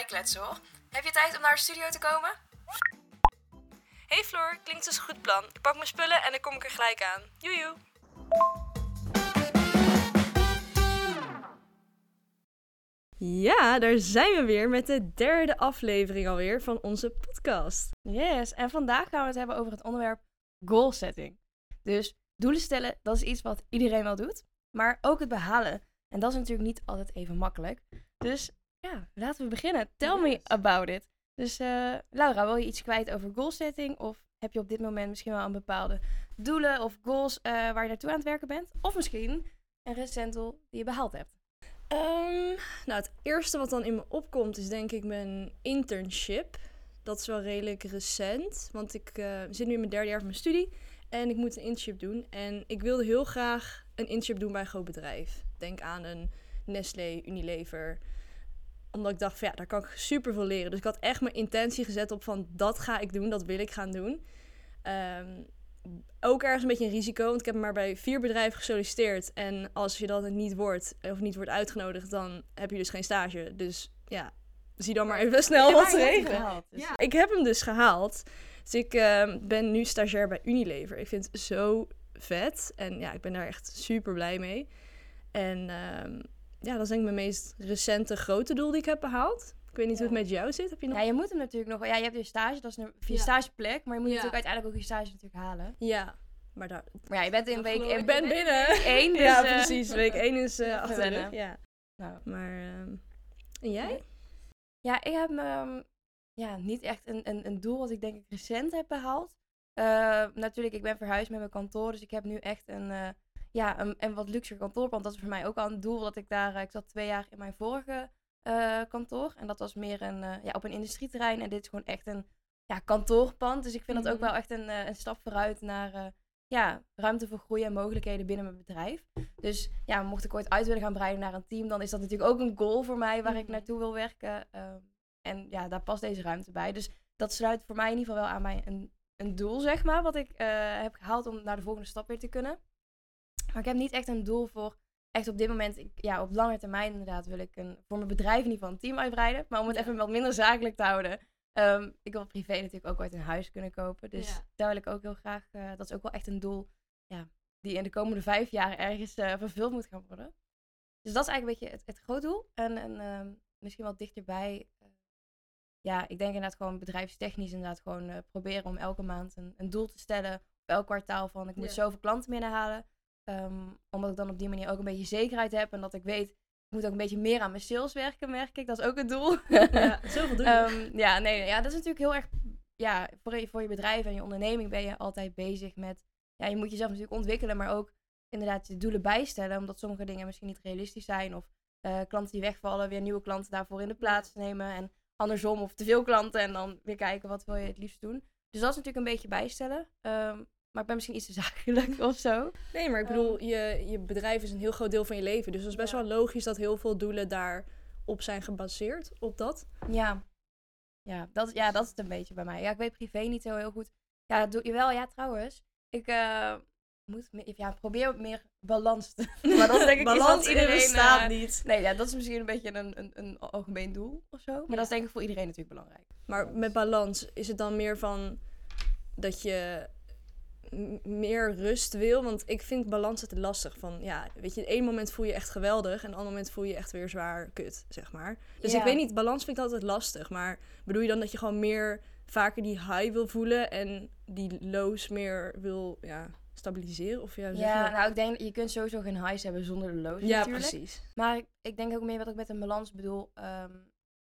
bijkletsen hoor. Heb je tijd om naar de studio te komen? Hey Floor, klinkt als een goed plan. Ik pak mijn spullen en dan kom ik er gelijk aan. Joejoe. Ja, daar zijn we weer met de derde aflevering alweer van onze podcast. Yes, en vandaag gaan we het hebben over het onderwerp goal setting. Dus doelen stellen, dat is iets wat iedereen wel doet. Maar ook het behalen. En dat is natuurlijk niet altijd even makkelijk. Dus ja, laten we beginnen. Tell me about it. Dus uh, Laura, wil je iets kwijt over goal setting? Of heb je op dit moment misschien wel een bepaalde doelen of goals uh, waar je naartoe aan het werken bent? Of misschien een recent doel die je behaald hebt? Um, nou, het eerste wat dan in me opkomt is denk ik mijn internship. Dat is wel redelijk recent, want ik uh, zit nu in mijn derde jaar van mijn studie en ik moet een internship doen. En ik wilde heel graag een internship doen bij een groot bedrijf. Denk aan een Nestlé, Unilever. Omdat ik dacht van ja, daar kan ik super veel leren. Dus ik had echt mijn intentie gezet op van dat ga ik doen, dat wil ik gaan doen. Um, ook ergens een beetje een risico, want ik heb maar bij vier bedrijven gesolliciteerd. En als je dan niet wordt, of niet wordt uitgenodigd, dan heb je dus geen stage. Dus ja, zie dan maar even snel wat regelen. Dus. Ja. Ik heb hem dus gehaald. Dus ik uh, ben nu stagiair bij Unilever. Ik vind het zo vet. En ja, ik ben daar echt super blij mee. En uh, ja, dat is denk ik mijn meest recente grote doel die ik heb behaald. Ik weet niet hoe het met jou zit. Heb je nog... Ja, je moet hem natuurlijk nog... Ja, je hebt je stage, dat is een, je stageplek. Maar je moet natuurlijk uiteindelijk ook je stage natuurlijk halen. Ja. Maar, daar, maar ja, je bent in week... Ik ben binnen. Één, dus, Ja, precies. Week één is uh, achter de Ja. Nou. Maar... Uh, en jij? Ja, ik heb um, ja, niet echt een, een, een doel wat ik denk ik recent heb behaald. Uh, natuurlijk, ik ben verhuisd met mijn kantoor. Dus ik heb nu echt een, ja, een, een wat luxer kantoorpand. Dat is voor mij ook al een doel. Dat ik daar... ik zat twee jaar in mijn vorige uh, kantoor. En dat was meer een, uh, ja, op een industrieterrein. En dit is gewoon echt een ja, kantoorpand. Dus ik vind mm dat ook wel echt een, uh, een stap vooruit naar ja, ruimte voor groei en mogelijkheden binnen mijn bedrijf. Dus ja, mocht ik ooit uit willen gaan breiden naar een team, dan is dat natuurlijk ook een goal voor mij waar mm ik naartoe wil werken. en ja, daar past deze ruimte bij. Dus dat sluit voor mij in ieder geval wel aan mij een, een doel, zeg maar, wat ik heb gehaald om naar de volgende stap weer te kunnen. Maar ik heb niet echt een doel voor echt op dit moment, ik, ja, op lange termijn inderdaad wil ik een, voor mijn bedrijf in ieder geval een team uitbreiden. Maar om het even wat minder zakelijk te houden. Um, ik wil privé natuurlijk ook ooit een huis kunnen kopen. Dus daar wil ik ook heel graag, uh, dat is ook wel echt een doel ja, die in de komende vijf jaar ergens uh, vervuld moet gaan worden. Dus dat is eigenlijk een beetje het, het groot doel. En, en um, misschien wat dichterbij, uh, ja, ik denk inderdaad gewoon bedrijfstechnisch inderdaad gewoon proberen om elke maand een, een doel te stellen. Op elk kwartaal van ik moet ja. zoveel klanten binnenhalen. Um, omdat ik dan op die manier ook een beetje zekerheid heb. En dat ik weet, ik moet ook een beetje meer aan mijn sales werken, merk ik. Dat is ook het doel. Ja, zoveel doen. um, ja, nee, ja, dat is natuurlijk heel erg... Ja, voor je, voor je bedrijf en je onderneming ben je altijd bezig met... Ja, je moet jezelf natuurlijk ontwikkelen, maar ook inderdaad je doelen bijstellen. Omdat sommige dingen misschien niet realistisch zijn. Of uh, klanten die wegvallen, weer nieuwe klanten daarvoor in de plaats nemen. En andersom, of te veel klanten en dan weer kijken wat wil je het liefst doen. Dus dat is natuurlijk een beetje bijstellen. Um, maar ik ben misschien iets te zakelijk of zo. Nee, maar ik bedoel, um, je, je bedrijf is een heel groot deel van je leven. Dus het is best ja. wel logisch dat heel veel doelen daarop zijn gebaseerd, op dat. Ja. Ja dat, ja, dat is het een beetje bij mij. Ja, ik weet privé niet zo heel goed. Ja, doe je wel. Ja, trouwens. Ik uh, moet ja, probeer meer balans te... maar dat denk ik balans iets iedereen staat uh, niet. Nee, ja, dat is misschien een beetje een, een, een algemeen doel of zo. Maar ja. dat is denk ik voor iedereen natuurlijk belangrijk. Maar met balans, is het dan meer van dat je meer rust wil. Want ik vind balans het lastig. Van ja, weet je, één moment voel je echt geweldig. En een ander moment voel je echt weer zwaar kut, zeg maar. Dus ja. ik weet niet, balans vind ik altijd lastig. Maar bedoel je dan dat je gewoon meer vaker die high wil voelen en die lows meer wil ja, stabiliseren? Of ja, ja nou ik denk, je kunt sowieso geen highs hebben zonder de lows Ja, natuurlijk. precies. Maar ik, ik denk ook meer wat ik met een balans bedoel. Um,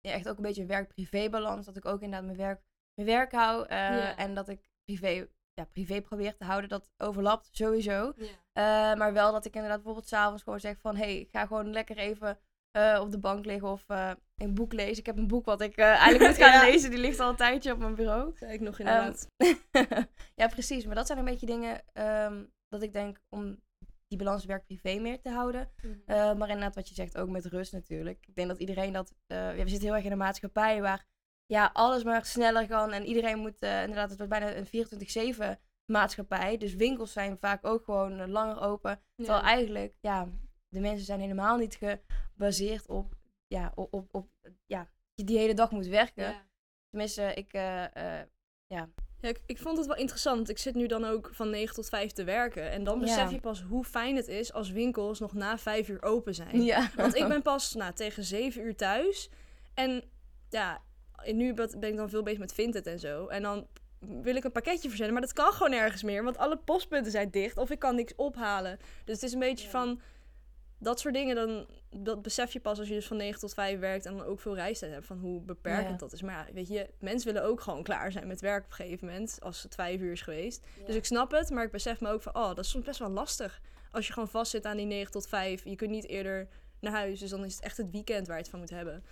ja, echt ook een beetje werk-privé balans. Dat ik ook inderdaad mijn werk, mijn werk hou. Uh, ja. En dat ik privé ja, privé probeer te houden. Dat overlapt sowieso. Ja. Uh, maar wel dat ik inderdaad bijvoorbeeld s'avonds gewoon zeg van... hey, ik ga gewoon lekker even uh, op de bank liggen of uh, een boek lezen. Ik heb een boek wat ik eigenlijk moet gaan ja. lezen. Die ligt al een tijdje op mijn bureau. Zei ik nog inderdaad. Um, ja, precies. Maar dat zijn een beetje dingen um, dat ik denk om die balans werk-privé meer te houden. Mm -hmm. maar inderdaad wat je zegt, ook met rust natuurlijk. Ik denk dat iedereen dat... ja, we zitten heel erg in een maatschappij waar ja, alles maar sneller kan. En iedereen moet, uh, inderdaad, het wordt bijna een 24-7 maatschappij. Dus winkels zijn vaak ook gewoon uh, langer open. Ja. Terwijl eigenlijk, ja, de mensen zijn helemaal niet gebaseerd op, ja, op, op, op ja, je die hele dag moet werken. Tenminste, ik, eh, eh, ja. Ja, ik, ik vond het wel interessant. Ik zit nu dan ook van 9 tot 5 te werken. En dan besef je pas hoe fijn het is als winkels nog na 5 uur open zijn. ja. Want ik ben pas nou, tegen 7 uur thuis. En ja, nu ben ik dan veel bezig met Vinted en zo. En dan wil ik een pakketje verzenden, maar dat kan gewoon nergens meer. Want alle postpunten zijn dicht of ik kan niks ophalen. Dus het is een beetje Ja. van dat soort dingen. Dan, dat besef je pas als je dus van 9 tot 5 werkt en dan ook veel reistijd hebt. Van hoe beperkend Ja. dat is. Maar ja, weet je, mensen willen ook gewoon klaar zijn met werk op een gegeven moment. Als het 5 uur is geweest. Dus ik snap het, maar ik besef me ook van, oh, dat is soms best wel lastig. Als je gewoon vastzit aan die 9 tot 5. Je kunt niet eerder naar huis. Dus dan is het echt het weekend waar je het van moet hebben.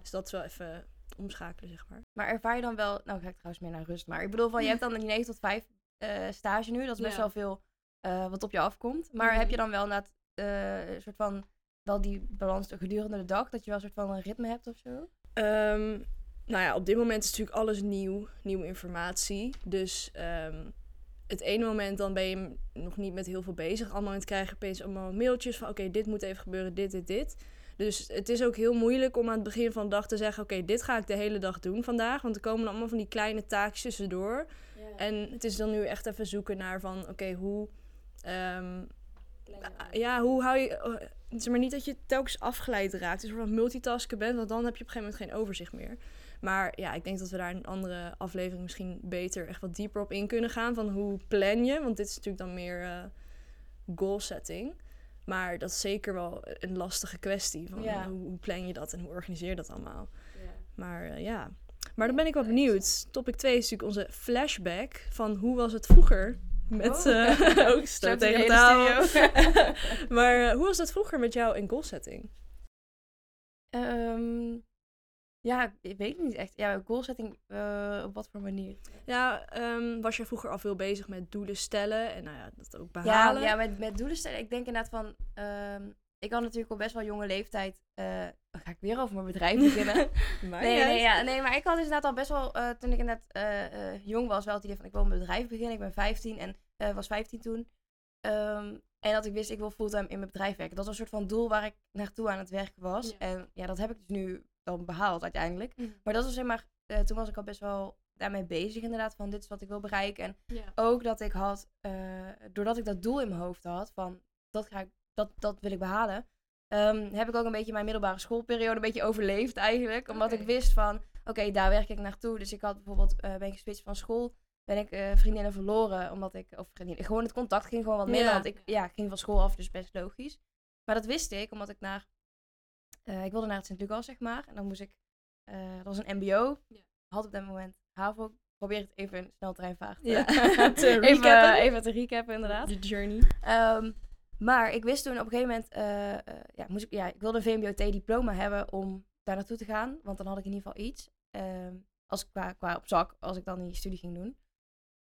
Dus dat is wel even omschakelen, zeg maar. Maar ervaar je dan wel... Nou, ga ik trouwens meer naar rust. Maar ik bedoel, van, je hebt dan die 9 tot 5 eh, stage nu. Dat is best Ja. wel veel eh, wat op je afkomt. Maar Mhm. heb je dan wel na een soort van... Wel die balans gedurende de dag? Dat je wel een soort van een ritme hebt of zo? Ehm, nou ja, op dit moment is natuurlijk alles nieuw. Nieuwe informatie. Dus ehm, het ene moment dan ben je nog niet met heel veel bezig. Allemaal moment krijg je opeens allemaal mailtjes van... Oké, dit moet even gebeuren, dit, dit, dit. Dus het is ook heel moeilijk om aan het begin van de dag te zeggen... Oké, dit ga ik de hele dag doen vandaag. Want er komen allemaal van die kleine taakjes tussendoor. En het is dan nu echt even zoeken naar van... Oké, hoe... ehm, ja, hoe hou je... eh, zeg maar niet dat je telkens afgeleid raakt. Dus van multitasken bent, want dan heb je op een gegeven moment geen overzicht meer. Maar ja, ik denk dat we daar in een andere aflevering misschien beter echt wat dieper op in kunnen gaan. Van hoe plan je? Want dit is natuurlijk dan meer eh goal setting. Maar dat is zeker wel een lastige kwestie. Van Ja. hoe, hoe plan je dat en hoe organiseer je dat allemaal? Maar eh, ja. Maar dan ben ik wel benieuwd. Topic 2 is natuurlijk onze flashback van hoe was het vroeger met Oh. eh ook Zo tegen maar eh, hoe was dat vroeger met jou in goal setting? Ja, ik weet niet echt. Ja, goalsetting, eh op wat voor manier? Ja, ehm, was je vroeger al veel bezig met doelen stellen en nou ja, dat ook Ja, behalen? ja met, met doelen stellen. Ik denk inderdaad van... ehm, ik had natuurlijk op best wel jonge leeftijd... eh, ga ik weer over mijn bedrijf beginnen. Nee, ja. nee, ja, nee, maar ik had dus inderdaad al best wel... eh, toen ik inderdaad jong was, wel het idee van... Ik wil een bedrijf beginnen. Ik ben 15 en was 15 toen. Ehm, en dat ik wist, ik wil fulltime in mijn bedrijf werken. Dat was een soort van doel waar ik naartoe aan het werken was. Ja. En ja, dat heb ik dus nu dan behaald uiteindelijk. Mhm. Maar dat was zeg maar... eh, toen was ik al best wel daarmee bezig inderdaad. Van dit is wat ik wil bereiken. En ook dat ik had, eh, doordat ik dat doel in mijn hoofd had, van dat, ga ik, dat, dat wil ik behalen, ehm, heb ik ook een beetje mijn middelbare schoolperiode een beetje overleefd eigenlijk. Omdat ik wist van, oké, daar werk ik naartoe. Dus ik had bijvoorbeeld, eh, ben ik geswitcht van school, ben ik vriendinnen verloren, omdat ik, of vriendinnen, gewoon het contact ging gewoon wat minder, want ik ja, ging van school af, dus best logisch. Maar dat wist ik, omdat ik naar, eh, ik wilde naar het Sint-Lucas, zeg maar, en dan moest ik, eh, dat was een mbo, Ja. had op dat moment HAVO, probeer het even in snel treinvaart Ja, te te even, even te recappen, inderdaad. De journey. Ehm, maar ik wist toen op een gegeven moment, eh, eh, ja, moest ik, ja, ik wilde een VMBOT-diploma hebben om daar naartoe te gaan. Want dan had ik in ieder geval iets. ehm, als, qua, qua op zak, als ik dan die studie ging doen.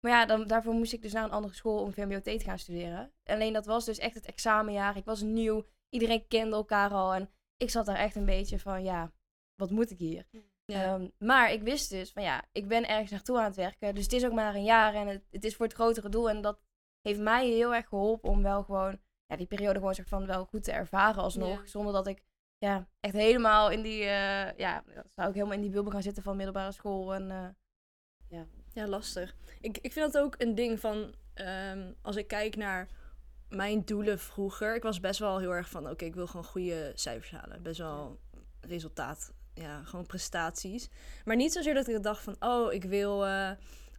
Maar ja, dan, daarvoor moest ik dus naar een andere school om VMBOT te gaan studeren. Alleen dat was dus echt het examenjaar. Ik was nieuw. Iedereen kende elkaar al. En ik zat daar echt een beetje van, ja, wat moet ik hier? Ja. Ehm, maar ik wist dus van ja, ik ben ergens naartoe aan het werken. Dus het is ook maar een jaar en het, het is voor het grotere doel. En dat heeft mij heel erg geholpen om wel gewoon ja, die periode gewoon van wel goed te ervaren alsnog. Ja. Zonder dat ik ja, echt helemaal in die, eh, ja, zou ik helemaal in die bubbel gaan zitten van middelbare school. En, eh, Ja, lastig. Ik, ik vind dat ook een ding van, ehm, als ik kijk naar mijn doelen vroeger. Ik was best wel heel erg van, oké, ik wil gewoon goede cijfers halen. Best wel resultaat, ja, gewoon prestaties. Maar niet zozeer dat ik dacht van, oh, ik wil eh,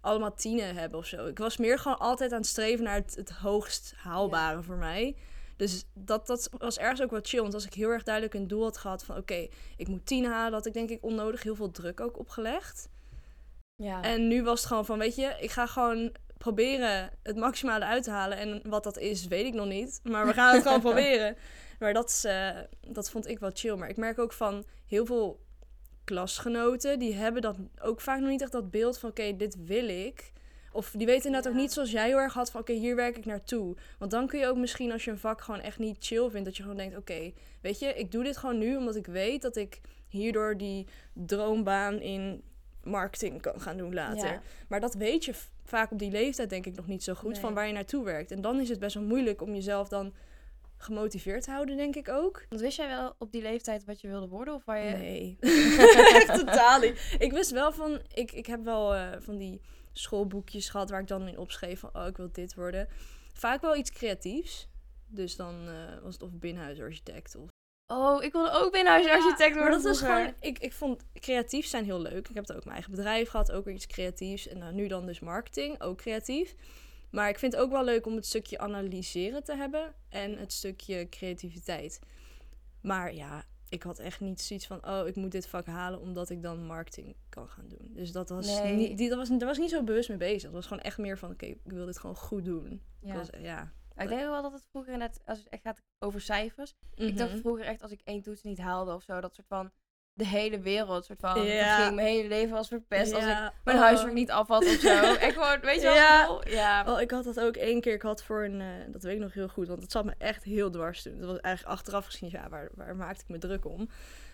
allemaal tienen hebben of zo. Ik was meer gewoon altijd aan het streven naar het, het hoogst haalbare voor mij. Dus dat, dat was ergens ook wel chill. Want als ik heel erg duidelijk een doel had gehad van... oké, ik moet tien halen, had ik denk ik onnodig heel veel druk ook opgelegd. ja. En nu was het gewoon van, weet je, ik ga gewoon proberen het maximale uit te halen. En wat dat is, weet ik nog niet. Maar we gaan het gewoon proberen. Maar dat, is, eh, dat vond ik wel chill. Maar ik merk ook van heel veel klasgenoten, die hebben dat ook vaak nog niet echt dat beeld van, oké, dit wil ik. Of die weten inderdaad Ja. ook niet zoals jij heel erg had van, oké, hier werk ik naartoe. Want dan kun je ook misschien als je een vak gewoon echt niet chill vindt, dat je gewoon denkt, oké, weet je, ik doe dit gewoon nu omdat ik weet dat ik hierdoor die droombaan in marketing kan gaan doen later. Ja. Maar dat weet je vaak op die leeftijd denk ik nog niet zo goed Nee. van waar je naartoe werkt. En dan is het best wel moeilijk om jezelf dan gemotiveerd houden, denk ik ook. Want wist jij wel op die leeftijd wat je wilde worden? Of waar je... Nee, echt totaal niet. Ik wist wel van, ik, ik heb wel eh, van die schoolboekjes gehad waar ik dan in opschreef van, oh, ik wil dit worden. Vaak wel iets creatiefs. Dus dan eh, was het of binnenhuisarchitect of... Oh, ik wilde ook binnenhuisarchitect maar worden dat was gewoon, ik, ik vond creatief zijn heel leuk. Ik heb het ook mijn eigen bedrijf gehad, ook weer iets creatiefs. En nou, nu dan dus marketing, ook creatief. Maar ik vind het ook wel leuk om het stukje analyseren te hebben en het stukje creativiteit. Maar ja, ik had echt niet zoiets van, oh, ik moet dit vak halen omdat ik dan marketing kan gaan doen. Dus dat was, Nee. niet, die, dat was, daar was ik niet zo bewust mee bezig. Dat was gewoon echt meer van, oké, ik wil dit gewoon goed doen. Ja. was, ja. Ik denk wel dat het vroeger net, als het echt gaat over cijfers. Ik dacht Mhm. vroeger echt als ik één toets niet haalde of zo, dat soort van de hele wereld soort van ging. Mijn hele leven was verpest als ik mijn oh. huiswerk niet af had of zo. Echt gewoon, weet je wat Ja. ik? Ja. Oh, ik had dat ook één keer. Ik had voor een, eh, dat weet ik nog heel goed, want het zat me echt heel dwars toen. Dat was eigenlijk achteraf gezien, ja, waar, waar maakte ik me druk om?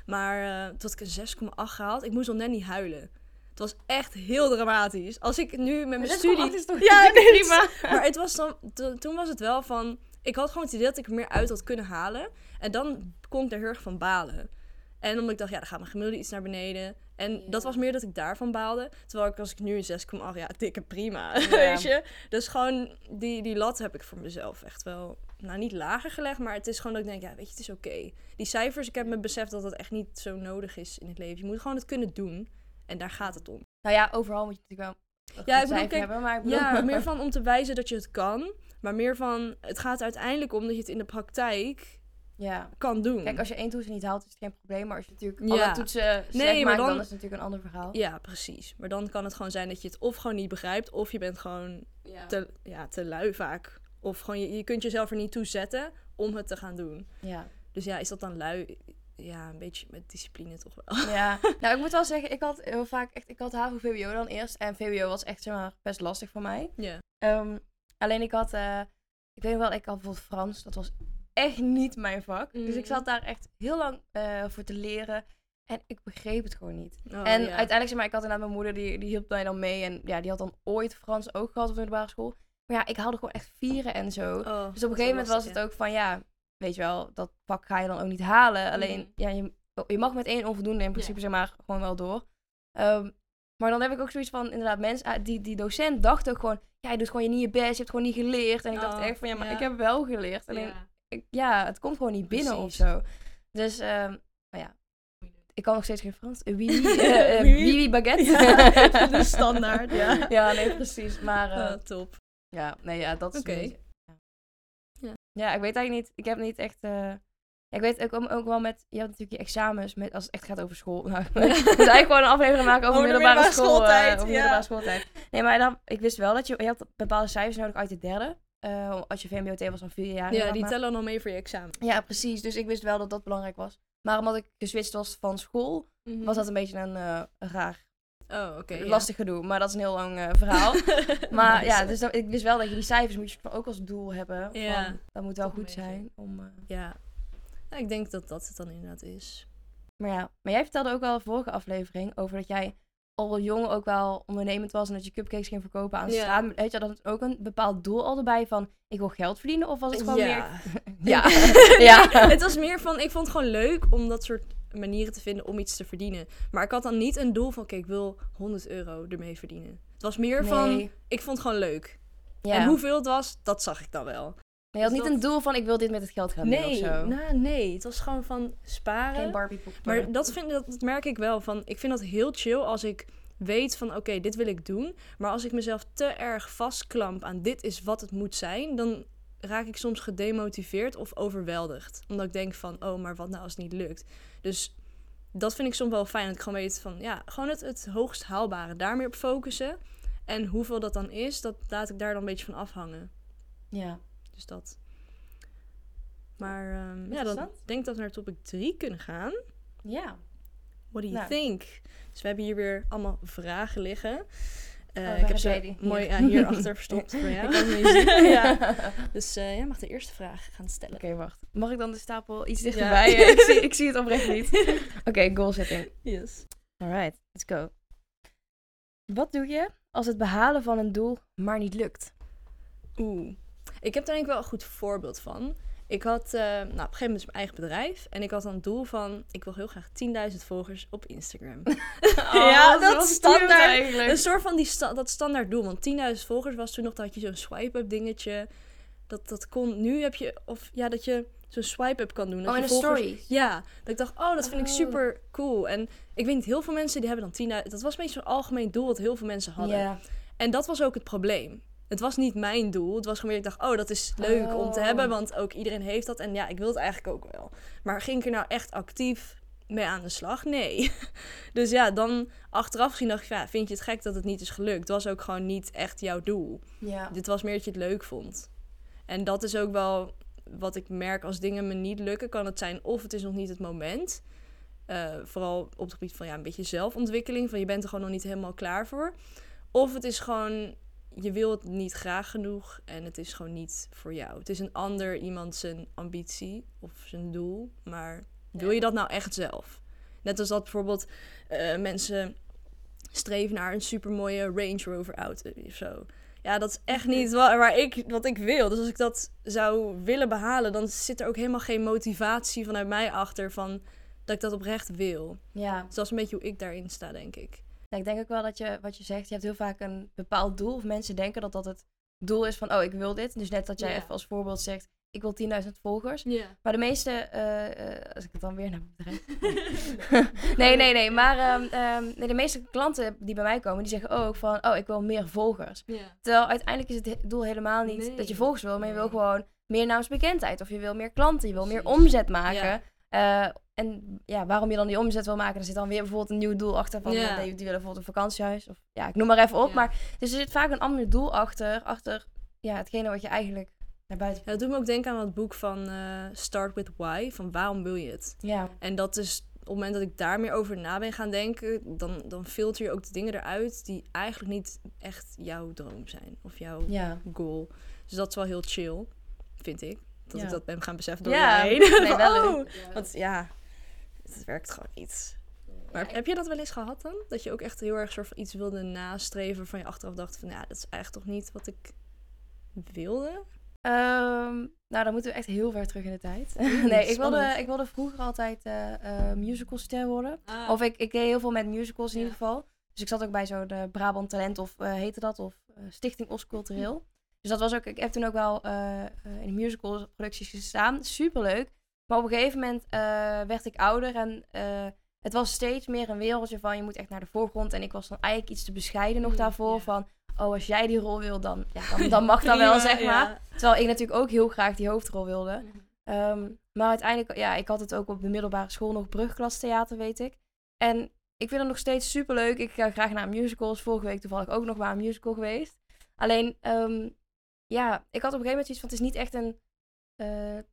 Maar eh toen had ik een 6,8 gehaald. Ik moest al net niet huilen. Het was echt heel dramatisch. Als ik nu met mijn studie... is toch Ja, prima. Maar het was dan, to- toen was het wel van. Ik had gewoon het idee dat ik er meer uit had kunnen halen. En dan kon ik er heel erg van balen. En omdat ik dacht, ja, dan gaat mijn gemiddelde iets naar beneden. En Ja. dat was meer dat ik daarvan baalde. Terwijl ik als ik nu een 6,8, ja, dikke prima. Ja. Weet je? Dus gewoon die, die lat heb ik voor mezelf echt wel, nou niet lager gelegd. Maar het is gewoon dat ik denk, ja, weet je, het is oké. Die cijfers, ik heb me beseft dat dat echt niet zo nodig is in het leven. Je moet gewoon het kunnen doen. En daar gaat het om. Nou ja, overal moet je natuurlijk wel Ja, ik bedoel, kijk, hebben, maar ik bedoel... Ja, meer van om te wijzen dat je het kan. Maar meer van, het gaat uiteindelijk om dat je het in de praktijk ja. kan doen. Kijk, als je één toets niet haalt, is het geen probleem. Maar als je natuurlijk Ja. alle toetsen Nee, maar maakt, dan... dan- is het natuurlijk een ander verhaal. Ja, precies. Maar dan kan het gewoon zijn dat je het of gewoon niet begrijpt, of je bent gewoon te, ja, te lui vaak. Of gewoon, je, je kunt jezelf er niet toe zetten om het te gaan doen. Ja. Dus ja, is dat dan lui? Ja, een beetje met discipline toch wel. Ja, nou ik moet wel zeggen, ik had heel vaak echt, ik had HAVO VWO dan eerst. En VWO was echt zeg maar, best lastig voor mij. Ja. Ehm, alleen ik had, eh, ik weet wel, ik had bijvoorbeeld Frans, dat was echt niet mijn vak. Dus ik Mhm. zat daar echt heel lang eh, voor te leren. En ik begreep het gewoon niet. Oh, en ja. uiteindelijk, zeg maar, ik had inderdaad mijn moeder, die, die hielp mij dan mee. En ja, die had dan ooit Frans ook gehad op de middelbare school. Maar ja, ik haalde gewoon echt vieren en zo. Oh, Dus op een gegeven moment was het ook van, ja, weet je wel, dat vak ga je dan ook niet halen. Alleen, Mhm. ja, je, je mag met één onvoldoende in principe, zeg maar, gewoon wel door. Ehm, maar dan heb ik ook zoiets van, inderdaad, mensen, ah, die, die docent dacht ook gewoon, ja, je doet gewoon je niet je best, je hebt gewoon niet geleerd. En ik dacht Oh, echt van, ja, maar ik heb wel geleerd. Alleen, Ja. ik- ja, het komt gewoon niet binnen of zo. Dus, nou ja, ik kan nog steeds geen Frans. Eh, eh, eh, oui, oui, baguette. Ja, de standaard, ja. ja, nee, precies. Maar Ah, top. ja, nee, ja, dat is beetje... Ja. Ik weet eigenlijk niet... Ik heb niet echt... eh, ik weet ook, ook wel met... Je hebt natuurlijk je examens met, als het echt gaat over school. Nou, we moeten eigenlijk gewoon een aflevering maken over, Over de middelbare, middelbare school, eh, schooltijd, over ja. middelbare schooltijd. Nee, maar dan, ik wist wel dat je... Je had bepaalde cijfers nodig uit de derde. Eh, als je VMBO-T was dan vier jaar. Ja, die maar. tellen dan mee voor je examen. Ja, precies. Dus ik wist wel dat dat belangrijk was. Maar omdat ik geswitcht was van school, was dat een beetje een raar, Oh, oké. ja. lastig gedoe. Maar dat is een heel lang eh, verhaal. Maar ja, dus ik wist wel dat je die cijfers moet je ook als doel hebben. Van, Ja, dat moet wel goed zijn. Om, eh, Ja. Nou, ik denk dat dat het dan inderdaad is. Maar ja, maar jij vertelde ook in de vorige aflevering over dat jij al jong ook wel ondernemend was en dat je cupcakes ging verkopen aan de Ja. straat. Weet je, dat ook een bepaald doel al erbij van ik wil geld verdienen? Of was het gewoon ja. meer... Ja. Ja. Het was meer van, ik vond het gewoon leuk om dat soort manieren te vinden om iets te verdienen. Maar ik had dan niet een doel van, oké, ik wil 100 euro ermee verdienen. Het was meer van, Nee. ik vond het gewoon leuk. Ja. En hoeveel het was, dat zag ik dan wel. Nee, je had dus niet dat- een doel van ik wil dit met het geld gaan doen of Nee, zo. nou, nee, het was gewoon van sparen. Geen Barbie poppen. Maar dat, vind, dat, dat merk ik wel. Van, ik vind dat heel chill als ik weet van oké, dit wil ik doen. Maar als ik mezelf te erg vastklamp aan dit is wat het moet zijn, dan raak ik soms gedemotiveerd of overweldigd. Omdat ik denk van, oh, maar wat nou als het niet lukt? Dus dat vind ik soms wel fijn. Dat ik gewoon weet van, ja, gewoon het, het hoogst haalbare. Daar meer op focussen. En hoeveel dat dan is, dat laat ik daar dan een beetje van afhangen. Ja. Dus dat. Maar ehm, ja, dan denk ik dat we naar topic 3 kunnen gaan. Ja. What do you Nou. think? Dus we hebben hier weer allemaal vragen liggen. Eh, waar ik heb ze die? Mooi hier achter verstopt voor jou. Ik kan het niet zien. ja. Dus eh jij mag de eerste vraag gaan stellen. Oké, wacht. Mag ik dan de stapel iets dichterbij? Eh, ik, zie, ik zie het oprecht niet. Oké, goal setting. Yes. Alright, let's go. Wat doe je als het behalen van een doel maar niet lukt? Oeh. Ik heb daar denk ik wel een goed voorbeeld van. Ik had uh, nou, op een gegeven moment mijn eigen bedrijf. En ik had dan een doel van... Ik wil heel graag 10.000 volgers op Instagram. Oh, ja, dat is standaard. Eigenlijk. Een soort van die sta dat standaard doel. Want 10.000 volgers was toen nog... Dat had je zo'n swipe-up dingetje. Dat, dat kon... Nu heb je... Of ja, dat je zo'n swipe-up kan doen. oh, in een story? Ja. Dat ik dacht, oh, dat vind ik super cool. En ik weet niet, heel veel mensen die hebben dan 10.000... Dat was een beetje zo'n algemeen doel wat heel veel mensen hadden. En dat was ook het probleem. Het was niet mijn doel. Het was gewoon weer, ik dacht, oh, dat is leuk om te hebben. Oh. Want ook iedereen heeft dat. En ja, ik wil het eigenlijk ook wel. Maar ging ik er nou echt actief mee aan de slag? Nee. Dus ja, dan achteraf gezien dacht ik, ja, vind je het gek dat het niet is gelukt? Het was ook gewoon niet echt jouw doel. Ja. Dit was meer dat je het leuk vond. En dat is ook wel wat ik merk als dingen me niet lukken. Kan het zijn of het is nog niet het moment. Uh, vooral op het gebied van ja, een beetje zelfontwikkeling. Van je bent er gewoon nog niet helemaal klaar voor. Of het is gewoon je wil het niet graag genoeg en het is gewoon niet voor jou. Het is een ander iemand zijn ambitie of zijn doel, maar wil je dat nou echt zelf? Net als dat bijvoorbeeld uh, mensen streven naar een supermooie Range Rover auto of zo. Ja, dat is echt niet waar, waar ik, wat ik wil. Dus als ik dat zou willen behalen, dan zit er ook helemaal geen motivatie vanuit mij achter van dat ik dat oprecht wil. Ja. Dus dat is een beetje hoe ik daarin sta, denk ik. Ja, ik denk ook wel dat je, wat je zegt, je hebt heel vaak een bepaald doel. Of mensen denken dat dat het doel is van, oh, ik wil dit. Dus net dat jij even als voorbeeld zegt, ik wil 10.000 volgers. Maar de meeste, eh, eh, als ik het dan weer naar bedrijf. nee, nee, nee. Maar ehm, ehm, nee, de meeste klanten die bij mij komen, die zeggen ook van, oh, ik wil meer volgers. Terwijl uiteindelijk is het he- doel helemaal niet Nee. dat je volgers wil, maar je wil gewoon meer naamsbekendheid. Of je wil meer klanten, je wil meer omzet maken. Ja. Eh, en ja, waarom je dan die omzet wil maken, er zit dan weer bijvoorbeeld een nieuw doel achter van, Ja. eh, die, willen bijvoorbeeld een vakantiehuis. Of ja, ik noem maar even op. Ja. Maar dus er zit vaak een ander doel achter, achter ja, hetgene wat je eigenlijk naar buiten... Ja, dat doet me ook denken aan het boek van eh, Start with Why, van waarom wil je het? Ja, En dat is op het moment dat ik daar meer over na ben gaan denken, dan, dan filter je ook de dingen eruit die eigenlijk niet echt jouw droom zijn of jouw ja. goal. Dus dat is wel heel chill, vind ik. Dat ik dat ben gaan beseffen door Ja, nee, wel oh. Want ja, het werkt gewoon niet. Maar heb je dat wel eens gehad dan? Dat je ook echt heel erg soort van iets wilde nastreven van je achteraf dacht van ja, dat is eigenlijk toch niet wat ik wilde? Ehm, nou, dan moeten we echt heel ver terug in de tijd. nee, ik wilde, ik wilde vroeger altijd eh eh, musicalster worden. Ah. Of ik, ik deed heel veel met musicals in Ja. ieder geval. Dus ik zat ook bij zo'n Brabant Talent of eh, heette dat? Of eh, Stichting Os Cultureel. Dus dat was ook, ik heb toen ook wel in musical producties gestaan. Superleuk. Maar op een gegeven moment eh, werd ik ouder en eh, het was steeds meer een wereldje van je moet echt naar de voorgrond. En ik was dan eigenlijk iets te bescheiden nog Mm, daarvoor. ja. Van, oh als jij die rol wil, dan, ja, dan, dan mag dat wel, zeg maar. ja. Terwijl ik natuurlijk ook heel graag die hoofdrol wilde. Ehm, maar uiteindelijk, ja, ik had het ook op de middelbare school nog brugklastheater, weet ik. En ik vind het nog steeds super leuk. Ik ga graag naar musicals. Vorige week toevallig ook nog maar een musical geweest. Alleen, ehm, ja, ik had op een gegeven moment zoiets van, het is niet echt een eh,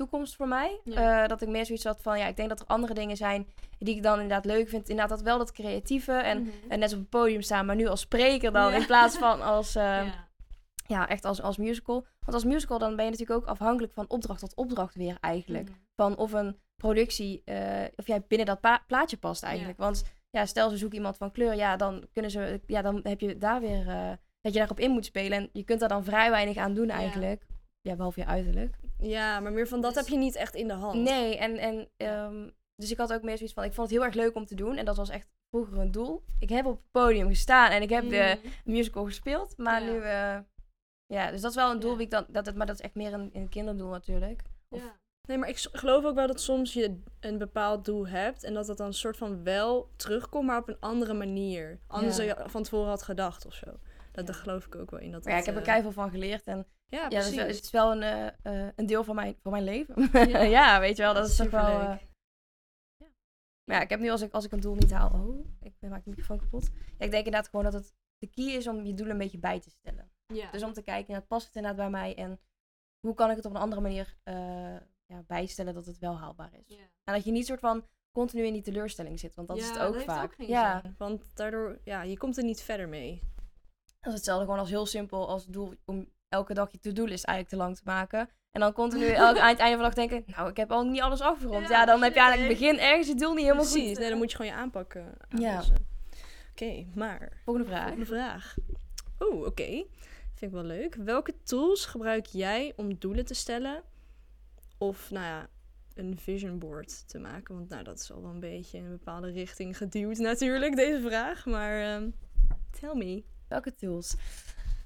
toekomst voor mij. Ja. Eh, dat ik meer zoiets had van, ja, ik denk dat er andere dingen zijn die ik dan inderdaad leuk vind. Inderdaad, dat wel dat creatieve en, Mhm. en net op het podium staan, maar nu als spreker dan, Ja. in plaats van als... eh, Ja. ja, echt als, als musical. Want als musical dan ben je natuurlijk ook afhankelijk van opdracht tot opdracht weer eigenlijk. Mhm. Van of een productie, eh, of jij binnen dat plaatje past eigenlijk. Want ja, stel ze zoeken iemand van kleur, ja, dan kunnen ze, ja, dan heb je daar weer, eh, dat je daarop in moet spelen. En je kunt daar dan vrij weinig aan doen eigenlijk. Ja, behalve je uiterlijk. Ja, maar meer van dat Dus- heb je niet echt in de hand. Nee, en, en ehm, dus ik had ook meer zoiets van, ik vond het heel erg leuk om te doen. En dat was echt vroeger een doel. Ik heb op het podium gestaan en ik heb de Mhm. musical gespeeld. Maar Ja. nu, eh, ja, dus dat is wel een doel Ja. wie ik dan, dat het, maar dat is echt meer een, een kinderdoel natuurlijk. Of- Ja. Nee, maar ik geloof ook wel dat soms je een bepaald doel hebt en dat dat dan een soort van wel terugkomt, maar op een andere manier. Anders Ja. dan je van tevoren had gedacht of zo. Dat daar geloof ik ook wel in. Dat Maar ja, ik heb er eh, keihard van geleerd en Ja, ja, precies. wel- het is wel een, eh, eh, een deel van mijn, van mijn leven. Ja. Ja. weet je wel, dat, is toch wel... eh, ja. Maar ja, ik heb nu als ik, als ik een doel niet haal... Oh, ik ben- maak de microfoon kapot. Ja, ik denk inderdaad gewoon dat het de key is om je doel een beetje bij te stellen. Ja. Dus om te kijken, inderdaad, past het inderdaad bij mij en hoe kan ik het op een andere manier eh, ja, bijstellen dat het wel haalbaar is. Ja. En dat je niet soort van continu in die teleurstelling zit, want dat is het ook vaak. geen ja, zin. Want daardoor, ja, je komt er niet verder mee. Dat is hetzelfde gewoon als heel simpel als doel om elke dag je to-do-list eigenlijk te lang te maken. En dan continu elk, aan het einde van de dag denken, nou, ik heb al niet alles afgerond. Ja, Ja, dan heb je eigenlijk het begin ergens het doel niet helemaal Precies, goed. nee, dan moet je gewoon je aanpakken. Ja. aanpassen. Oké, maar Volgende vraag. Volgende vraag. Oeh, oké. Vind ik wel leuk. Welke tools gebruik jij om doelen te stellen? Of nou ja, een vision board te maken. Want nou, dat is al wel een beetje in een bepaalde richting geduwd natuurlijk, deze vraag. Maar ehm, tell me. Welke tools?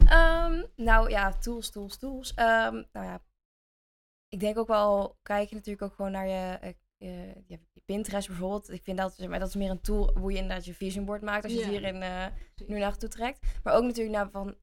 Ehm, nou ja, tools, tools, tools. Ehm, nou ja, ik denk ook wel, kijk je natuurlijk ook gewoon naar je, eh, je, je Pinterest bijvoorbeeld. Ik vind dat, maar dat is meer een tool hoe je inderdaad je vision board maakt als je het hierin eh nu naartoe trekt. Maar ook natuurlijk naar van,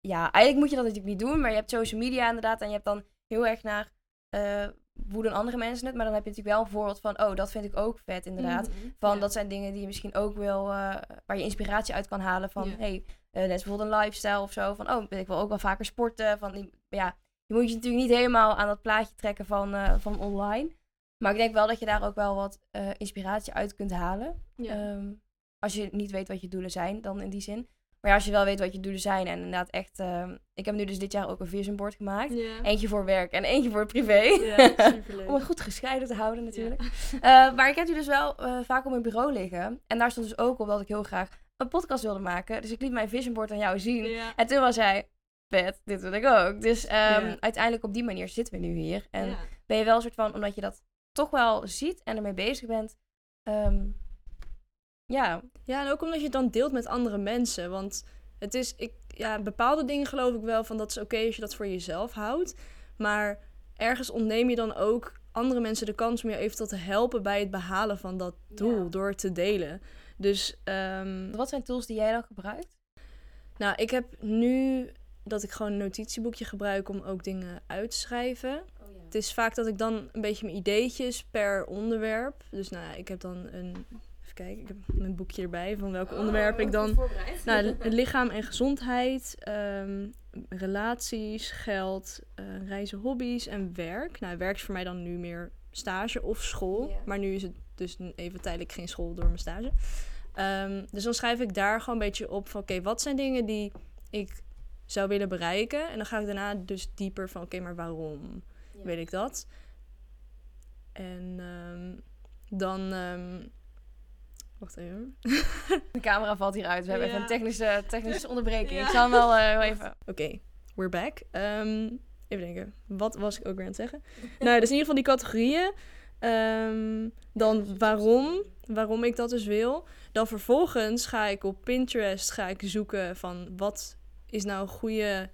ja, eigenlijk moet je dat natuurlijk niet doen, maar je hebt social media inderdaad en je hebt dan heel erg naar eh, hoe doen andere mensen het. Maar dan heb je natuurlijk wel een voorbeeld van, oh, dat vind ik ook vet inderdaad. Mhm. Van Ja. dat zijn dingen die je misschien ook wil, eh, waar je inspiratie uit kan halen. Van Ja. hey, eh, net bijvoorbeeld een lifestyle of zo. Van oh, ik wil ook wel vaker sporten. Van die- ja, je moet je natuurlijk niet helemaal aan dat plaatje trekken van, eh, van online. Maar ik denk wel dat je daar ook wel wat inspiratie uit kunt halen. Ja. Ehm, als je niet weet wat je doelen zijn, dan in die zin. Maar ja, als je wel weet wat je doelen zijn en inderdaad echt... ehm, ik heb nu dus dit jaar ook een vision board gemaakt. Eentje voor werk en eentje voor privé. Ja, superleuk. Om het goed gescheiden te houden natuurlijk. Eh, maar ik heb die dus wel eh, vaak op mijn bureau liggen. En daar stond dus ook op dat ik heel graag een podcast wilde maken. Dus ik liet mijn vision board aan jou zien. En toen was hij, vet, dit wil ik ook. Dus ehm, uiteindelijk op die manier zitten we nu hier. En ben je wel een soort van, omdat je dat toch wel ziet en ermee bezig bent. ehm, ja, Ja, en ook omdat je het dan deelt met andere mensen. Want het is, ik, ja, bepaalde dingen geloof ik wel van dat is oké als je dat voor jezelf houdt. Maar ergens ontneem je dan ook andere mensen de kans om je eventueel te helpen bij het behalen van dat doel Ja. door te delen. Dus ehm, wat zijn tools die jij dan gebruikt? nou, ik heb nu dat ik gewoon een notitieboekje gebruik om ook dingen uit te schrijven. Het is vaak dat ik dan een beetje mijn ideetjes per onderwerp. Dus nou ja, ik heb dan een. Kijken, ik heb mijn boekje erbij van welke onderwerpen ik dan. Nou, li- lichaam en gezondheid, ehm, relaties, geld, eh, reizen, hobby's en werk. Nou, werk is voor mij dan nu meer stage of school. Maar nu is het dus even tijdelijk geen school door mijn stage. Ehm, dus dan schrijf ik daar gewoon een beetje op van... oké, wat zijn dingen die ik zou willen bereiken? En dan ga ik daarna dus dieper van... oké, maar waarom weet ik dat? En ehm, dan... wacht even. De camera valt hieruit. We hebben Ja. even een technische, technische onderbreking. Ja. Ik zal hem wel eh, wel even... Oké, we're back. Ehm, even denken, wat was ik ook weer aan het zeggen? nou, dus in ieder geval die categorieën. Ehm, dan waarom, waarom ik dat dus wil. Dan vervolgens ga ik op Pinterest ga ik zoeken van wat is nou een goede...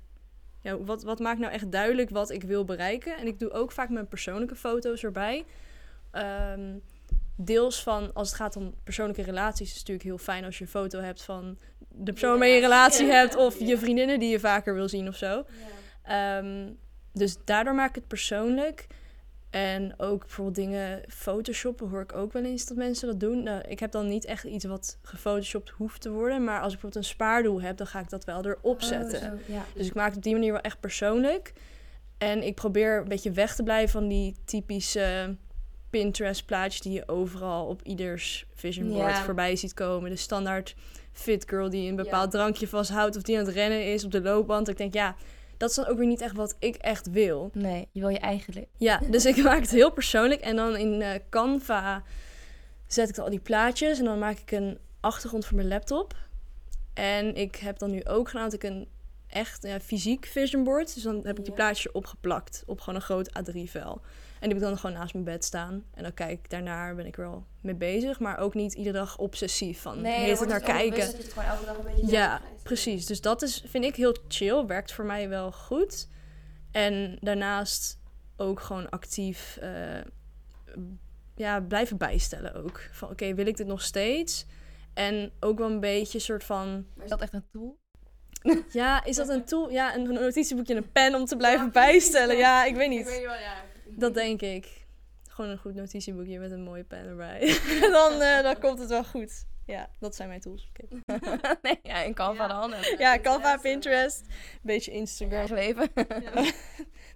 Ja, wat, wat maakt nou echt duidelijk wat ik wil bereiken? En ik doe ook vaak mijn persoonlijke foto's erbij. Ehm, deels van, als het gaat om persoonlijke relaties, is het natuurlijk heel fijn als je een foto hebt van de persoon waarmee je een relatie hebt of je vriendinnen die je vaker wil zien of zo. Ehm, dus daardoor maak ik het persoonlijk. En ook bijvoorbeeld dingen photoshoppen hoor ik ook wel eens dat mensen dat doen. Nou, ik heb dan niet echt iets wat gefotoshopt hoeft te worden. Maar als ik bijvoorbeeld een spaardoel heb, dan ga ik dat wel erop zetten. Oh, zo, ja. Dus ik maak het op die manier wel echt persoonlijk. En ik probeer een beetje weg te blijven van die typische Pinterest plaatjes die je overal op ieders vision board voorbij ziet komen. De standaard fit girl die een bepaald drankje vasthoudt of die aan het rennen is op de loopband. Ik denk, ja, dat is dan ook weer niet echt wat ik echt wil. Nee, je wil je eigen leven. Ja, dus ik maak het heel persoonlijk. En dan in eh, Canva zet ik al die plaatjes. En dan maak ik een achtergrond voor mijn laptop. En ik heb dan nu ook gedaan dat ik een echt ja, fysiek vision board. Dus dan heb ik die plaatjes opgeplakt op gewoon een groot A3-vel. En die heb ik dan gewoon naast mijn bed staan. En dan kijk ik daarnaar, ben ik er wel mee bezig. Maar ook niet iedere dag obsessief van Nee, heet het naar kijken. Dat je het gewoon elke dag een beetje Ja, precies. Dus dat is, vind ik heel chill. Werkt voor mij wel goed. En daarnaast ook gewoon actief eh, ja, blijven bijstellen ook. Van oké, wil ik dit nog steeds? En ook wel een beetje soort van... Maar is dat echt een tool? Ja, is dat een tool? Ja, een notitieboekje en een pen om te blijven bijstellen. Ja, ik weet niet. wel, ja. Dat denk ik. Gewoon een goed notitieboekje met een mooie pen erbij. dan, eh, dan komt het wel goed. Ja, dat zijn mijn tools. Nee, ja, in Canva Ja. dan. En, Ja, Canva, Pinterest, een beetje Instagram. leven.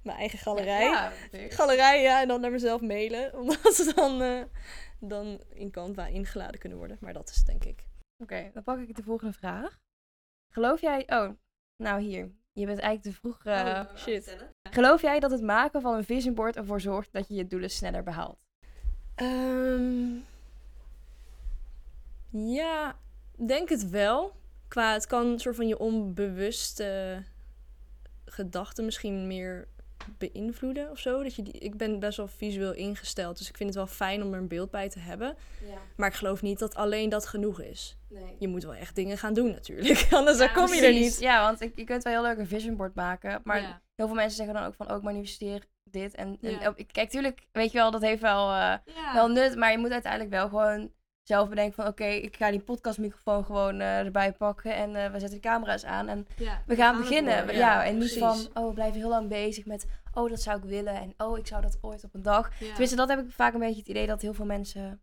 Mijn eigen galerij. Ja. Galerij, ja, en dan naar mezelf mailen. Omdat ze dan, eh, dan in Canva ingeladen kunnen worden. Maar dat is denk ik. Oké, dan pak ik de volgende vraag. Geloof jij... Oh, nou hier. Je bent eigenlijk te vroeg... eh, Oh, shit. Geloof jij dat het maken van een vision board ervoor zorgt dat je je doelen sneller behaalt? Ehm, ja, denk het wel. Qua, het kan een soort van je onbewuste gedachten misschien meer beïnvloeden of zo. Dat je die, ik ben best wel visueel ingesteld, dus ik vind het wel fijn om er een beeld bij te hebben. Ja, Maar ik geloof niet dat alleen dat genoeg is. nee. Je moet wel echt dingen gaan doen natuurlijk, anders dan kom je er niet. Ja, want ik, je kunt wel heel leuk een vision board maken. Maar Ja. heel veel mensen zeggen dan ook van, ook manifesteer dit. En, en Ja. oh, ik kijk, tuurlijk, weet je wel, dat heeft wel, eh, Ja. wel nut. Maar je moet uiteindelijk wel gewoon zelf bedenken van, oké, ik ga die podcastmicrofoon gewoon eh, erbij pakken. En eh, we zetten de camera's aan en Ja, we gaan beginnen. Ja, en niet van, oh, we blijven heel lang bezig met, oh, dat zou ik willen. En oh, ik zou dat ooit op een dag. Ja. Tenminste, dat heb ik vaak een beetje het idee dat heel veel mensen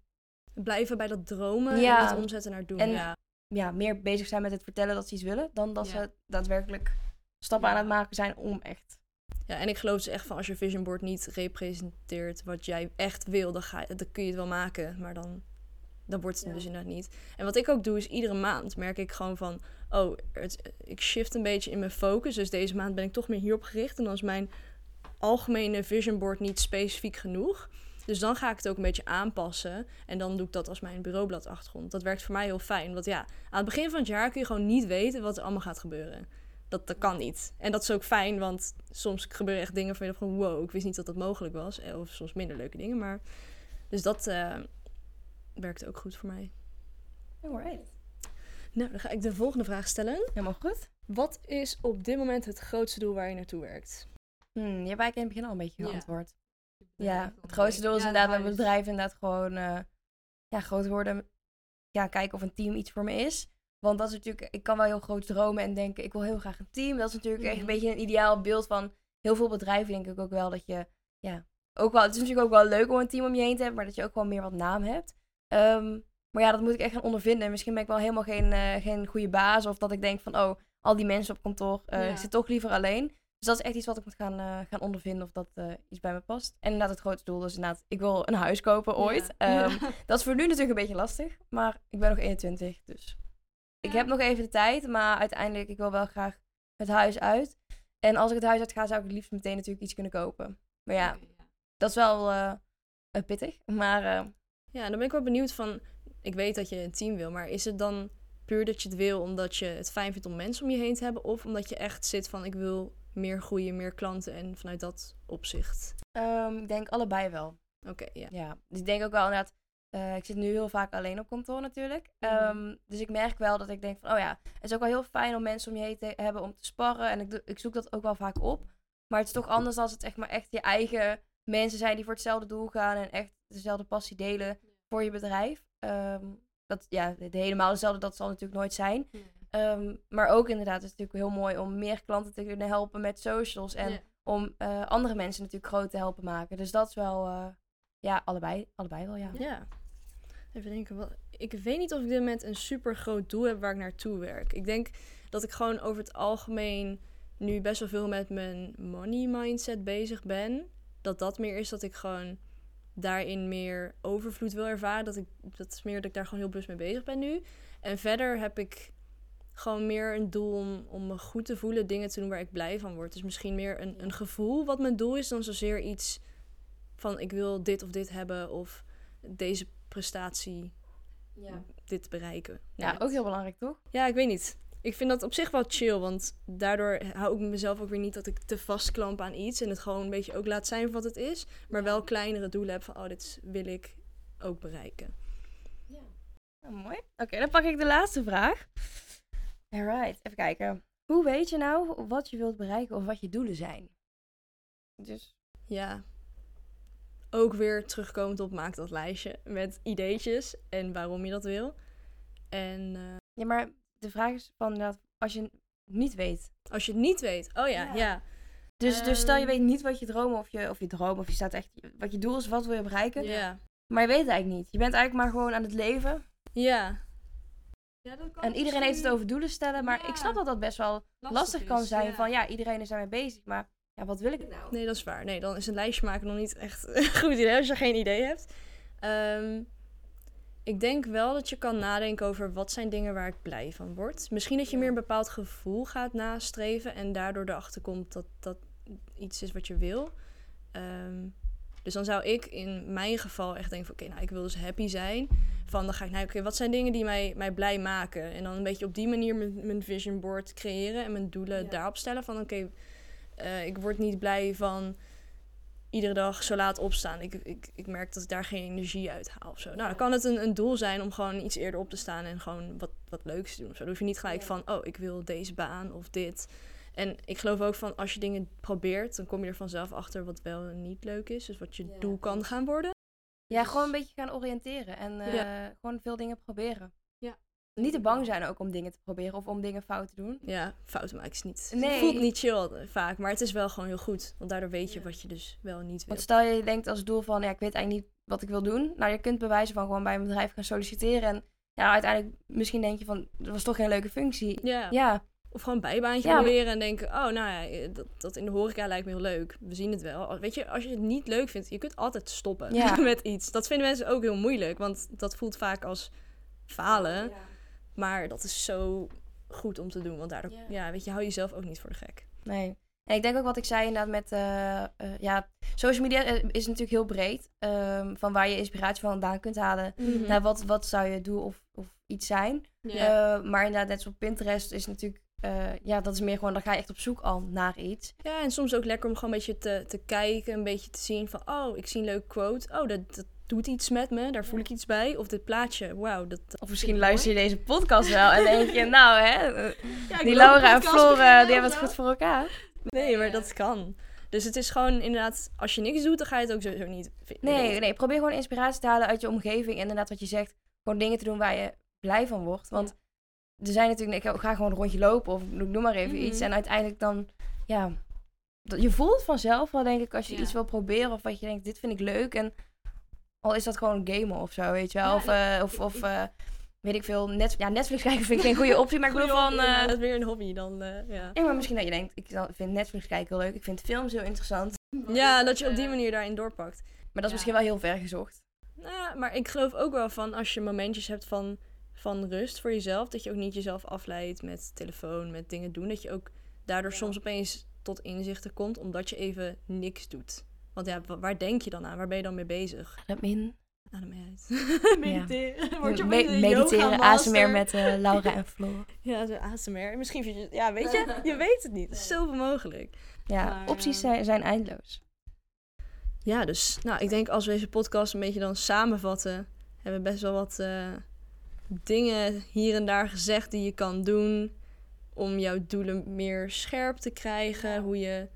Blijven bij dat dromen en het omzetten naar doen. En- ja. ja, meer bezig zijn met het vertellen dat ze iets willen. Dan dat ze daadwerkelijk stappen aan het maken zijn om echt ja, en ik geloof dus echt van als je vision board niet representeert wat jij echt wil, dan, ga, je- dan kun je het wel maken, maar dan, dan wordt het Ja. dus inderdaad niet. En wat ik ook doe is iedere maand merk ik gewoon van, oh, het, ik shift een beetje in mijn focus. Dus deze maand ben ik toch meer hierop gericht en dan is mijn algemene vision board niet specifiek genoeg. Dus dan ga ik het ook een beetje aanpassen. En dan doe ik dat als mijn bureaublad achtergrond. Dat werkt voor mij heel fijn. Want ja, aan het begin van het jaar kun je gewoon niet weten wat er allemaal gaat gebeuren. Dat, dat kan niet. En dat is ook fijn, want soms gebeuren echt dingen van je van wow, ik wist niet dat dat mogelijk was. Eh, Of soms minder leuke dingen. Maar dus dat eh, werkt ook goed voor mij. Alright. Nou, dan ga ik de volgende vraag stellen. Helemaal goed. Wat is op dit moment het grootste doel waar je naartoe werkt? Hmm, je hebt eigenlijk in het begin al een beetje Ja. geantwoord. Bedrijf Ja, het grootste doel is Ja, inderdaad mijn bedrijf inderdaad gewoon eh, ja, groot worden. Ja, kijken of een team iets voor me is. Want dat is natuurlijk, ik kan wel heel groot dromen en denken, ik wil heel graag een team. Dat is natuurlijk echt een Mhm. beetje een ideaal beeld van heel veel bedrijven, denk ik ook wel, dat je, ja, ook wel, het is natuurlijk ook wel leuk om een team om je heen te hebben, maar dat je ook gewoon meer wat naam hebt. Ehm, maar ja, dat moet ik echt gaan ondervinden. En misschien ben ik wel helemaal geen, eh, geen goede baas, of dat ik denk van, oh, al die mensen op kantoor, Ja. ik zit toch liever alleen. Dus dat is echt iets wat ik moet gaan, eh, gaan ondervinden of dat iets bij me past. En inderdaad, het grootste doel is inderdaad, ik wil een huis kopen ooit. Ja. Ehm, dat is voor nu natuurlijk een beetje lastig, maar ik ben nog 21, dus ik heb nog even de tijd, maar uiteindelijk, ik wil wel graag het huis uit. En als ik het huis uit ga, zou ik het liefst meteen natuurlijk iets kunnen kopen. Maar ja, dat is wel pittig, maar Ja, dan ben ik wel benieuwd van... Ik weet dat je een team wil, maar is het dan puur dat je het wil omdat je het fijn vindt om mensen om je heen te hebben? Of omdat je echt zit van ik wil meer groeien, meer klanten en vanuit dat opzicht? ehm, ik denk allebei wel. Oké, ja. Ja, dus ik denk ook wel inderdaad, eh, ik zit nu heel vaak alleen op kantoor natuurlijk. Mhm. Ehm, dus ik merk wel dat ik denk van, oh ja, het is ook wel heel fijn om mensen om je heen te hebben om te sparren. En ik, doe- ik zoek dat ook wel vaak op. Maar het is toch anders als het echt maar echt je eigen mensen zijn die voor hetzelfde doel gaan en echt dezelfde passie delen voor je bedrijf. Ehm, dat, ja, de helemaal dezelfde, dat zal natuurlijk nooit zijn. Ehm, maar ook inderdaad, het is natuurlijk heel mooi om meer klanten te kunnen helpen met socials. En Ja. om eh, andere mensen natuurlijk groot te helpen maken. Dus dat is wel, eh, ja, allebei, allebei wel, ja. Ja. Even denken. Wat, ik weet niet of ik dit moment een super groot doel heb waar ik naartoe werk. Ik denk dat ik gewoon over het algemeen nu best wel veel met mijn money mindset bezig ben. Dat dat meer is dat ik gewoon daarin meer overvloed wil ervaren. Dat, ik, dat is meer dat ik daar gewoon heel bewust mee bezig ben nu. En verder heb ik gewoon meer een doel om, om me goed te voelen, dingen te doen waar ik blij van word. Dus misschien meer een, een gevoel wat mijn doel is, dan zozeer iets van ik wil dit of dit hebben of deze prestatie, Ja, dit bereiken. ja Net. ook heel belangrijk, toch? Ja, ik weet niet. Ik vind dat op zich wel chill, want daardoor hou ik mezelf ook weer niet dat ik te vastklamp aan iets en het gewoon een beetje ook laat zijn voor wat het is, maar wel kleinere doelen heb van oh, dit wil ik ook bereiken. Nou, mooi. Oké, dan pak ik de laatste vraag. Alright, even kijken. Hoe weet je nou wat je wilt bereiken of wat je doelen zijn? Dus, Ja. Ook weer terugkomend op maak dat lijstje met ideetjes en waarom je dat wil. En eh, ja, maar de vraag is van inderdaad, als je niet weet. als je het niet weet, oh ja, Ja. ja. Dus, dus stel je Ehm. weet niet wat je dromen of je, of je droom of je staat echt, wat je doel is, wat wil je bereiken. Ja. Maar je weet het eigenlijk niet. Je bent eigenlijk maar gewoon aan het leven. Ja. Ja, dat kan En iedereen heeft het over doelen stellen, maar Ja. ik snap dat dat best wel lastig, kan is, zijn. ja. Van ja, iedereen is daarmee bezig, maar ja, wat wil ik nou? Nee, dat is waar. Nee, dan is een lijstje maken nog niet echt een goed idee als je geen idee hebt. Ehm, ik denk wel dat je kan nadenken over wat zijn dingen waar ik blij van word. Misschien dat je Ja. meer een bepaald gevoel gaat nastreven en daardoor erachter komt dat dat iets is wat je wil. Ehm, dus dan zou ik in mijn geval echt denken van oké, nou ik wil dus happy zijn. Van dan ga ik naar oké, wat zijn dingen die mij, mij blij maken? En dan een beetje op die manier mijn, mijn vision board creëren en mijn doelen Ja. daarop stellen van oké, Eh, ik word niet blij van iedere dag zo laat opstaan. Ik, ik, ik merk dat ik daar geen energie uit haal of zo. Nou, dan kan het een, een doel zijn om gewoon iets eerder op te staan en gewoon wat, wat leuks te doen. Zo. Dan hoef je niet gelijk van, oh, ik wil deze baan of dit. En ik geloof ook van, als je dingen probeert, dan kom je er vanzelf achter wat wel en niet leuk is. Dus wat je Ja, doel kan gaan worden. Ja, gewoon een beetje gaan oriënteren en eh, gewoon veel dingen proberen. Niet te bang zijn ook om dingen te proberen of om dingen fout te doen. Ja, fouten maken is niet. Nee. Het voelt niet chill vaak, maar het is wel gewoon heel goed. Want daardoor weet je Ja. wat je dus wel niet wil. Want stel je denkt als doel van, ja, ik weet eigenlijk niet wat ik wil doen. Nou, je kunt bewijzen van gewoon bij een bedrijf gaan solliciteren. En ja, uiteindelijk misschien denk je van, dat was toch geen leuke functie. Ja. Ja, Of gewoon een bijbaantje Ja, maar- proberen en denken, oh nou ja, eh, dat, dat in de horeca lijkt me heel leuk. We zien het wel. Weet je, als je het niet leuk vindt, je kunt altijd stoppen met iets. Dat vinden mensen ook heel moeilijk, want dat voelt vaak als falen. Maar dat is zo goed om te doen, want daardoor, Ja. ja, weet je, hou jezelf ook niet voor de gek. nee. En ik denk ook wat ik zei inderdaad met, eh, eh, ja, social media eh, is natuurlijk heel breed. ehm, van waar je inspiratie vandaan kunt halen. Nou, wat, wat zou je doen of, of iets zijn? Ja. Eh, maar inderdaad, net zoals op Pinterest is natuurlijk, eh, ja, dat is meer gewoon, dan ga je echt op zoek al naar iets. Ja, en soms ook lekker om gewoon een beetje te, te kijken, een beetje te zien van, oh, ik zie een leuke quote. Oh, dat, dat doet iets met me, daar voel ik iets bij. Of dit plaatje, wauw, dat, Of misschien luister je deze podcast wel en denk je, nou hè, Ja, die Laura en beginnen die hebben het goed voor elkaar. Nee, maar dat kan. Dus het is gewoon inderdaad, als je niks doet, dan ga je het ook sowieso niet vinden. Nee, nee, probeer gewoon inspiratie te halen uit je omgeving. En inderdaad, wat je zegt, gewoon dingen te doen waar je blij van wordt. Want er zijn natuurlijk, ik ga gewoon een rondje lopen of noem maar even Mhm. iets. En uiteindelijk dan, ja, je voelt vanzelf wel, denk ik, als je Ja. iets wil proberen of wat je denkt, dit vind ik leuk. En al is dat gewoon gamen of zo, weet je wel. Ja, of, eh, of, ik- of eh, weet ik veel, net, ja, Netflix kijken vind ik geen goede optie. Maar ik bedoel van, eh, dat is weer een hobby dan, eh, ja. ja, maar misschien dat je denkt, ik vind Netflix kijken heel leuk. Ik vind films heel interessant. Ja, dat je op die manier daarin doorpakt. Maar dat is Ja. misschien wel heel ver gezocht. Nou, maar ik geloof ook wel van als je momentjes hebt van, van rust voor jezelf, dat je ook niet jezelf afleidt met telefoon, met dingen doen. Dat je ook daardoor Ja. soms opeens tot inzichten komt, omdat je even niks doet. Want ja, wa- waar denk je dan aan? Waar ben je dan mee bezig? Adem in. Adem uit. Mediteren. Word je Me- mediteren. ASMR met eh, Laura en Floor. ja, zo ASMR. Misschien vind je... Ja, weet je? Je weet het niet. Is zoveel mogelijk. Ja, Maar, opties eh, zijn, zijn eindeloos. Ja, dus nou, ik denk als we deze podcast een beetje dan samenvatten, hebben we best wel wat eh, dingen hier en daar gezegd die je kan doen om jouw doelen meer scherp te krijgen. Ja. Hoe je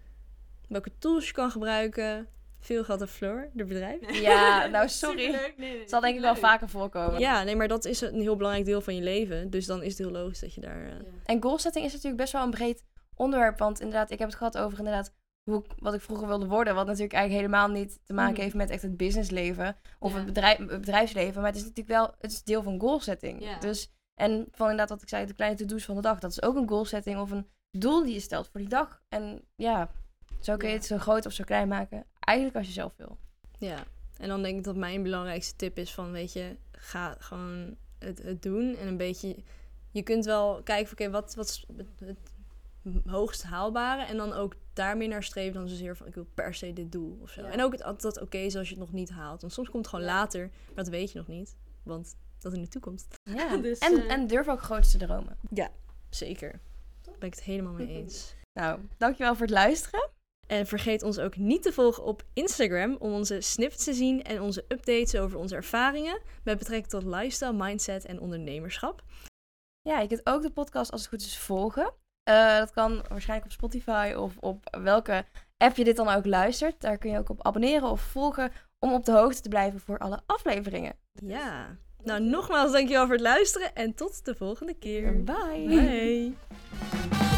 welke tools je kan gebruiken. Veel geld Floor, de bedrijf. Ja, nou, sorry. Nee, nee, zal denk ik wel vaker voorkomen. Ja, nee, maar dat is een heel belangrijk deel van je leven. Dus dan is het heel logisch dat je daar. eh, En goalsetting is natuurlijk best wel een breed onderwerp. Want inderdaad, ik heb het gehad over inderdaad hoe ik, wat ik vroeger wilde worden. Wat natuurlijk eigenlijk helemaal niet te maken Mhm. heeft met echt het businessleven. Of Ja. het, bedrijf, het bedrijfsleven. Maar het is natuurlijk wel het is deel van goalsetting. Ja. Dus, en van inderdaad wat ik zei, de kleine to-do's van de dag. Dat is ook een goalsetting of een doel die je stelt voor die dag. En ja, zo kun je Ja. het zo groot of zo klein maken. Eigenlijk als je zelf wil. Ja, en dan denk ik dat mijn belangrijkste tip is van, weet je, ga gewoon het, het doen. En een beetje, je kunt wel kijken oké, wat, wat is het, het hoogst haalbare? En dan ook daarmee naar streven dan zozeer van, ik wil per se dit doel of zo. Ja. En ook het, dat oké is als je het nog niet haalt. Want soms komt het gewoon Ja. later, maar dat weet je nog niet. Want dat in de toekomst. Ja. Dus, en, eh, en durf ook grootste dromen. Zeker. Daar ben ik het helemaal mee eens. Nou, dankjewel voor het luisteren. En vergeet ons ook niet te volgen op Instagram om onze snippets te zien en onze updates over onze ervaringen met betrekking tot lifestyle, mindset en ondernemerschap. Ja, je kunt ook de podcast als het goed is volgen. Eh, dat kan waarschijnlijk op Spotify of op welke app je dit dan ook luistert. Daar kun je ook op abonneren of volgen om op de hoogte te blijven voor alle afleveringen. Ja. Nou, nogmaals dankjewel voor het luisteren en tot de volgende keer. Bye! Bye.